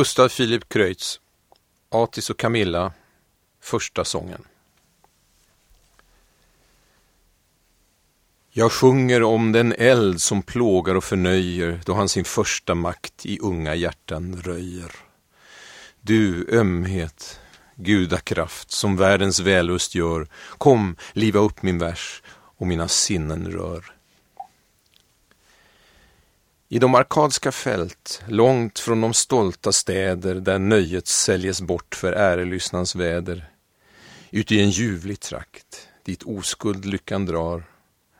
Gustav Philip Kreutz Atis och Camilla Första sången Jag sjunger om den eld som plågar och förnöjer då han sin första makt i unga hjärtan röjer. Du ömhet, gudakraft som världens vällust gör, kom, liva upp min vers och mina sinnen rör. I de arkadska fält, långt från de stolta städer där nöjet säljes bort för ärelystnans väder, ute i en ljuvlig trakt, dit oskuld lyckan drar,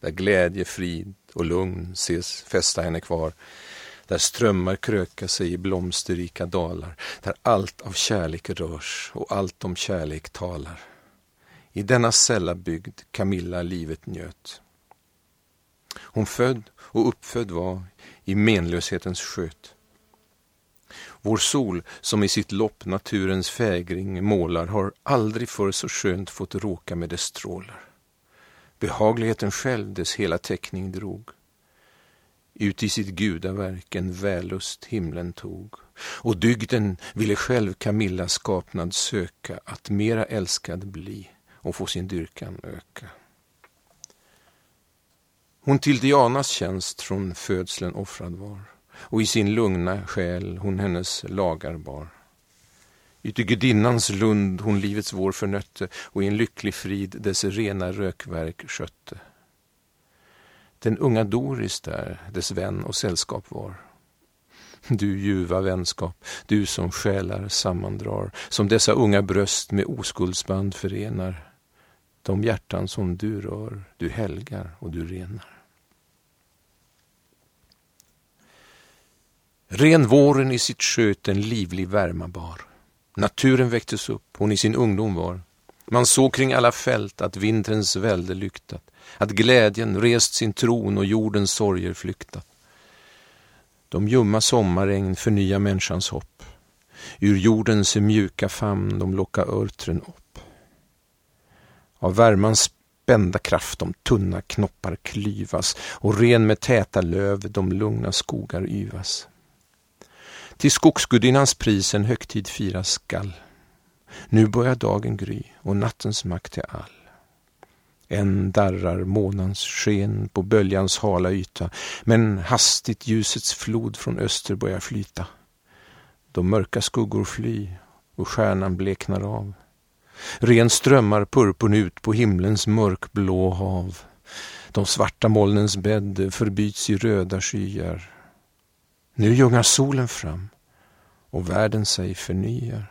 där glädje, frid och lugn ses fästa henne kvar, där strömmar kröka sig i blomsterrika dalar, där allt av kärlek rörs och allt om kärlek talar. I denna sälla bygd Camilla livet njöt. Hon född och uppfödd var i menlöshetens sköt. Vår sol, som i sitt lopp naturens fägring målar, har aldrig förr så skönt fått råka med dess strålar. Behagligheten själv dess hela teckning drog. Ut i sitt gudaverk en vällust himlen tog. Och dygden ville själv Camillas skapnad söka att mera älskad bli och få sin dyrkan öka. Hon till Dianas tjänst från födslen offrad var och i sin lugna själ hon hennes lagar bar. Uti gudinnans lund hon livets vår förnötte och i en lycklig frid dess rena rökverk skötte. Den unga Doris där dess vän och sällskap var. Du ljuva vänskap, du som själar sammandrar, som dessa unga bröst med oskuldsband förenar. De hjärtan som du rör, du helgar och du renar. Ren våren i sitt sköt en livlig värma bar. Naturen väcktes upp, hon i sin ungdom var. Man såg kring alla fält att vinterns välde lyktat, att glädjen rest sin tron och jordens sorger flyktat. De ljumma sommarregn förnya människans hopp. Ur jordens mjuka famn de locka örtren upp. Av värmans spända kraft de tunna knoppar klyvas och ren med täta löv de lugna skogar yvas. Till skogsgudinnans pris en högtid firas skall. Nu börjar dagen gry och nattens makt är all. Än darrar månans sken på böljans hala yta, men hastigt ljusets flod från öster börjar flyta. De mörka skuggor fly och stjärnan bleknar av. Ren strömmar purpurn ut på himlens mörkblå hav. De svarta molnens bädd förbyts i röda skyar. Nu ljungar solen fram och världen sig förnyar.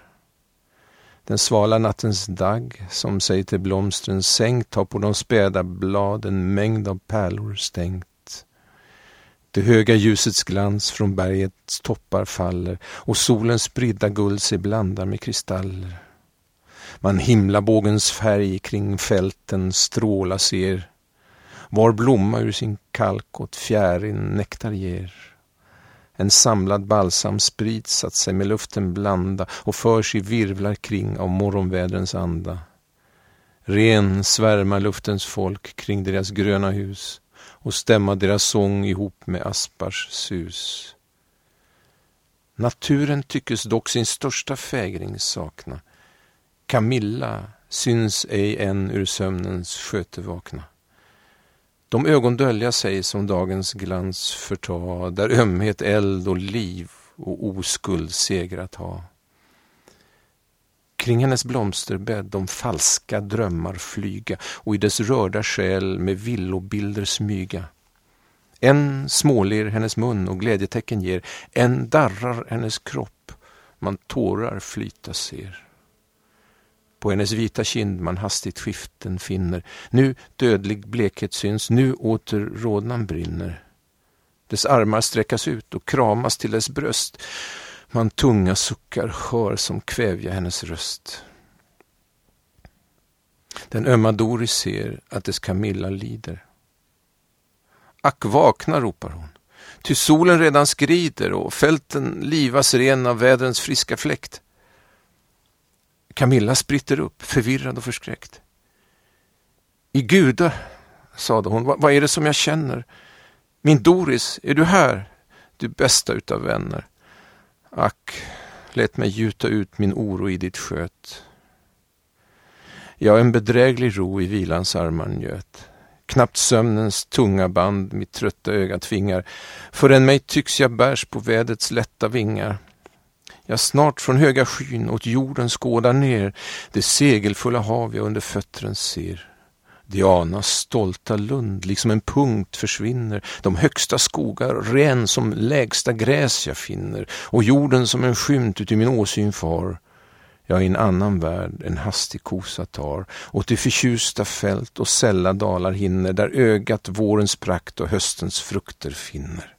Den svala nattens dagg som sig till blomstren sänkt har på de späda bladen mängd av pärlor stängt. Det höga ljusets glans från bergets toppar faller och solens spridda guld sig blandar med kristaller. Man himlabågens färg kring fälten stråla ser. Var blomma ur sin kalk åt fjärin nektar ger. En samlad balsam sprids att sig med luften blanda och förs i virvlar kring av morgonvädrens anda. Ren svärmar luftens folk kring deras gröna hus och stämma deras sång ihop med aspars sus. Naturen tyckes dock sin största fägring sakna. Camilla syns ej än ur sömnens sköte vakna. De ögon dölja sig som dagens glans förta, där ömhet, eld och liv och oskuld segrat ha. Kring hennes blomsterbädd de falska drömmar flyga och i dess rörda själ med villobilder smyga. En småler hennes mun och glädjetecken ger, en darrar hennes kropp, man tårar flyta ser. På hennes vita kind man hastigt skiften finner. Nu dödlig blekhet syns, nu åter rodnan brinner. Dess armar sträckas ut och kramas till dess bröst. Man tunga suckar skör som kvävja hennes röst. Den ömma Doris ser att dess Camilla lider. Ack vakna, ropar hon. Ty solen redan skrider och fälten livas ren av vädrens friska fläkt. Camilla spritter upp, förvirrad och förskräckt. I guda, sade hon, vad, vad är det som jag känner? Min Doris, är du här? Du bästa utav vänner. Ack, lät mig gjuta ut min oro i ditt sköt. Jag en bedräglig ro i vilans armar njöt. Knappt sömnens tunga band mitt trötta öga tvingar, förrän mig tycks jag bärs på vädrets lätta vingar. Jag snart från höga skyn åt jorden skådar ner det segelfulla hav jag under fötterna ser. Dianas stolta lund liksom en punkt försvinner, de högsta skogar ren som lägsta gräs jag finner och jorden som en skymt uti min åsyn far. Jag i en annan värld en hastig kosa tar åt de förtjusta fält och sälla dalar hinner där ögat vårens prakt och höstens frukter finner.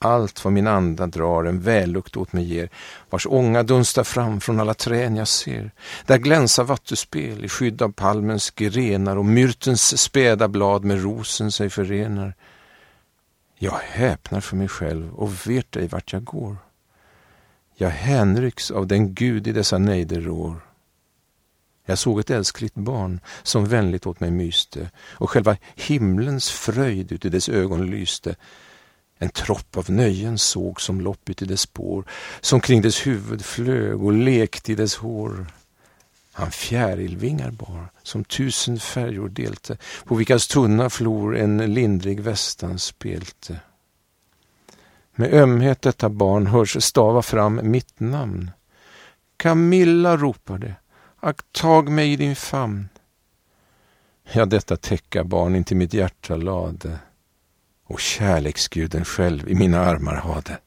Allt vad min anda drar en vällukt åt mig ger, vars ånga dunstar fram från alla trän jag ser. Där glänsar vattuspel i skydd av palmens grenar och myrtens späda blad med rosen sig förenar. Jag häpnar för mig själv och vet ej vart jag går. Jag hänrycks av den Gud i dessa nejder rår. Jag såg ett älskligt barn som vänligt åt mig myste och själva himlens fröjd uti dess ögon lyste. En tropp av nöjen såg som lopp uti dess spår, som kring dess huvud flög och lekte i dess hår. Han fjärilvingar bar, som tusen färjor delte, på vilkas tunna flor en lindrig västan spelte. Med ömhet detta barn hörs stava fram mitt namn. Camilla ropar det, ack tag mig i din famn. Ja, detta täcka barn inte mitt hjärta lade och kärleksguden själv i mina armar hade.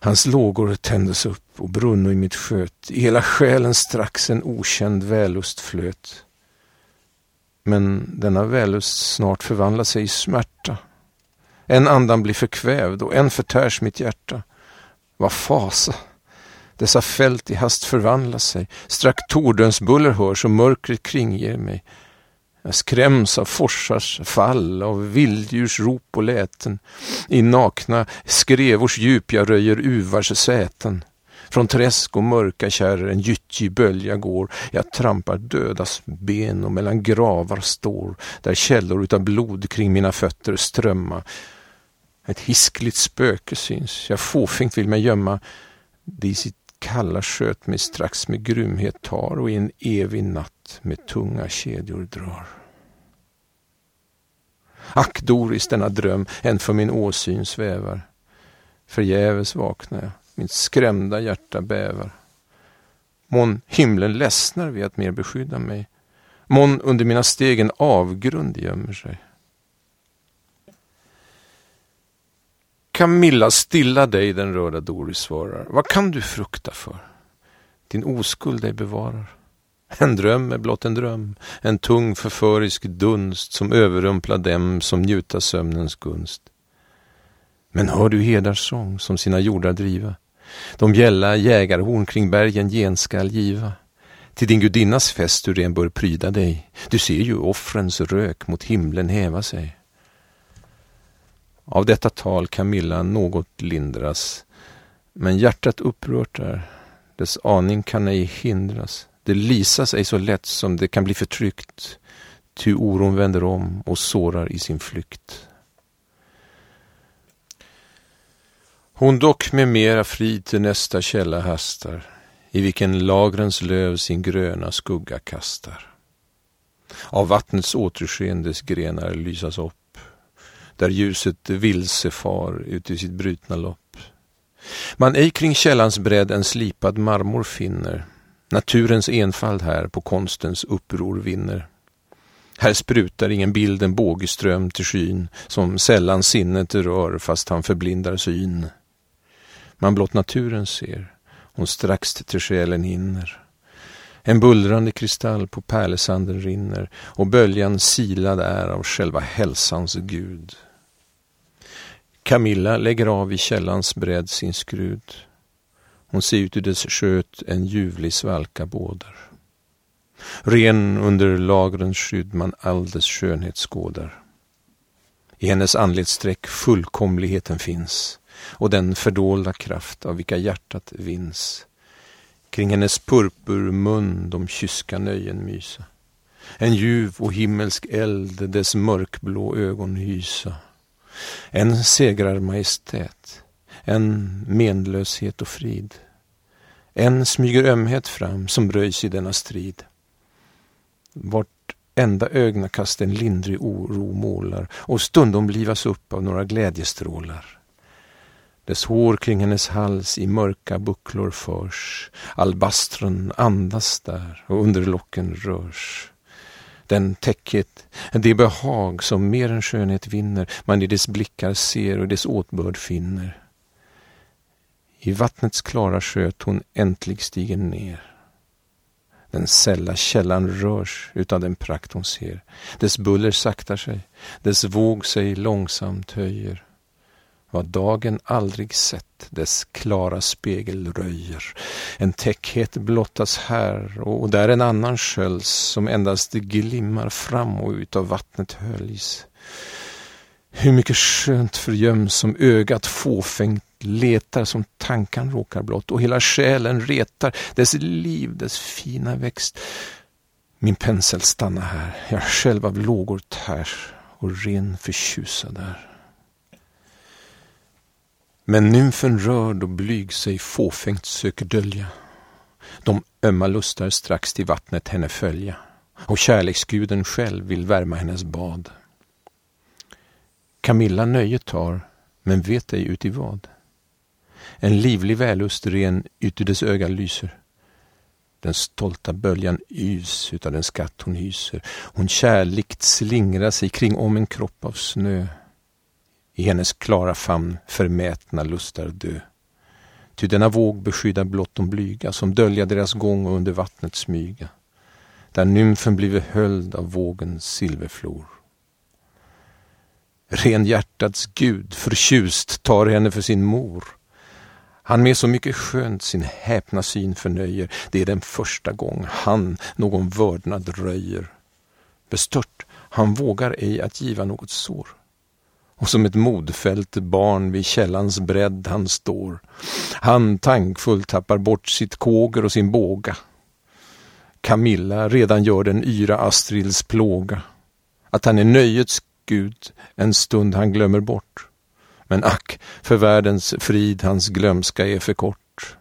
Hans lågor tändes upp och brunno i mitt sköt. I hela själen strax en okänd vällust flöt. Men denna vällust snart förvandlar sig i smärta. En andan blir förkvävd och en förtärs mitt hjärta. Vad fasa! Dessa fält i hast förvandlar sig. Strax tordönsbuller hörs och mörkret kringger mig. Jag skräms av forsars fall, av vilddjurs rop och läten. I nakna skrevors djup jag röjer uvars säten. Från träsk och mörka kärr en gyttjig bölja går. Jag trampar dödas ben och mellan gravar står, där källor utav blod kring mina fötter strömma. Ett hiskligt spöke syns, jag fåfängt vill mig gömma. Det i sitt kalla sköt mig strax med grymhet tar och i en evig natt med tunga kedjor drar. Ack Doris, denna dröm än för min åsyn svävar. Förgäves vaknar jag, mitt skrämda hjärta bävar. Mån himlen ledsnar vid att mer beskydda mig. Mån under mina steg en avgrund gömmer sig. Camilla, stilla dig, den röda Doris svarar. Vad kan du frukta för? Din oskuld dig bevarar. En dröm är blott en dröm, en tung förförisk dunst som överrumplar dem som njuta sömnens gunst. Men hör du hedars sång som sina jordar driva, de gälla jägarhorn kring bergen genskall giva. Till din gudinnas fest du ren bör pryda dig, du ser ju offrens rök mot himlen häva sig. Av detta tal Camilla något lindras, men hjärtat upprört är, dess aning kan ej hindras. Det lisas ej så lätt som det kan bli förtryckt, ty oron vänder om och sårar i sin flykt. Hon dock med mera frid till nästa källa hastar, i vilken lagrens löv sin gröna skugga kastar. Av vattnets återskendes grenar lysas upp, där ljuset vilse far ut i sitt brutna lopp. Man ej kring källans bredd en slipad marmor finner, Naturens enfald här på konstens uppror vinner. Här sprutar ingen bild en bågeström till skyn som sällan sinnet rör fast han förblindar syn. Man blott naturen ser, hon strax till själen hinner. En bullrande kristall på pärlesanden rinner och böljan silad är av själva hälsans gud. Camilla lägger av i källans bredd sin skrud. Hon ser ut ur dess sköt en ljuvlig svalka bådar. Ren under lagrens skydd man all dess skönhet skådar. I hennes anletssträck fullkomligheten finns och den fördolda kraft av vilka hjärtat vins. Kring hennes purpurmun de kyska nöjen mysa. En ljuv och himmelsk eld dess mörkblå ögon hysa. En segrar majestät, en menlöshet och frid. En smyger ömhet fram som röjs i denna strid. Vart enda ögnakast en lindrig oro målar och stundom livas upp av några glädjestrålar. Dess hår kring hennes hals i mörka bucklor förs. Albastron andas där och under locken rörs. Den täckhet, det behag som mer än skönhet vinner man i dess blickar ser och dess åtbörd finner. I vattnets klara sköt hon äntligen stiger ner. Den sälla källan rörs utav den prakt hon ser. Dess buller saktar sig, dess våg sig långsamt höjer. Vad dagen aldrig sett dess klara spegel röjer. En täckhet blottas här och där en annan sköljs som endast glimmar fram och utav vattnet höljs. Hur mycket skönt förgöms som ögat fåfängt letar som tankan råkar blott och hela själen retar dess liv, dess fina växt. Min pensel stannar här, jag själv av lågor tärs och ren förtjusad är. Men nymfen rörd och blyg sig fåfängt söker dölja. De ömma lustar strax till vattnet henne följa och kärleksguden själv vill värma hennes bad. Camilla nöjet tar, men vet ej uti vad. En livlig vällust ren uti dess öga lyser. Den stolta böljan ys utav den skatt hon hyser. Hon kärligt slingrar sig kring om en kropp av snö. I hennes klara famn förmätna lustar dö. Ty denna våg beskyddar blott de blyga som dölja deras gång och under vattnet smyga. Där nymfen blivit höljd av vågens silverflor. Renhjärtats gud förtjust tar henne för sin mor. Han med så mycket skönt sin häpna syn förnöjer. Det är den första gång han någon vördnad röjer. Bestört, han vågar ej att giva något sår och som ett modfällt barn vid källans bredd han står. Han tankfullt tappar bort sitt kåger och sin båga. Camilla redan gör den yra Astrids plåga. Att han är nöjets gud en stund han glömmer bort. Men ack, för världens frid hans glömska är för kort.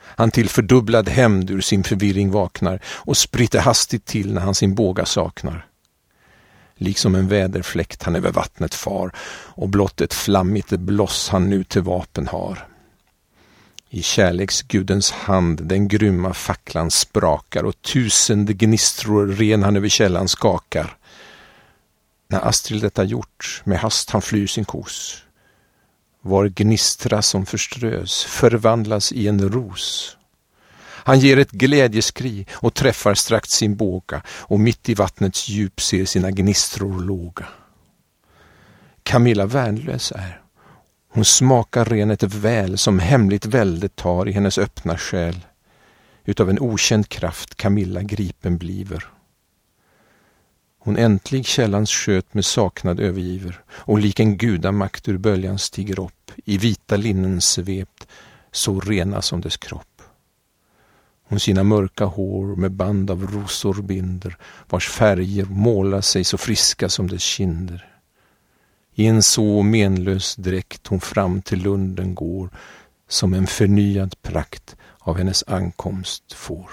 Han till fördubblad hämnd ur sin förvirring vaknar och spritter hastigt till när han sin båga saknar liksom en väderfläkt han över vattnet far och blott ett flammigt bloss han nu till vapen har. I kärleksgudens hand den grymma facklan sprakar och tusende gnistror ren han över källan skakar. När Astrid detta gjort, med hast han flyr sin kos. Var gnistra som förströs förvandlas i en ros. Han ger ett glädjeskri och träffar strax sin båga och mitt i vattnets djup ser sina gnistror låga. Camilla värnlös är. Hon smakar renet väl som hemligt välde tar i hennes öppna själ. Utav en okänd kraft Camilla gripen bliver. Hon äntlig källans sköt med saknad övergiver och lik en gudamakt ur böljan stiger upp i vita linnen svept, så rena som dess kropp. Hon sina mörka hår med band av rosor binder, vars färger målar sig så friska som dess kinder. I en så menlös dräkt hon fram till lunden går, som en förnyad prakt av hennes ankomst får.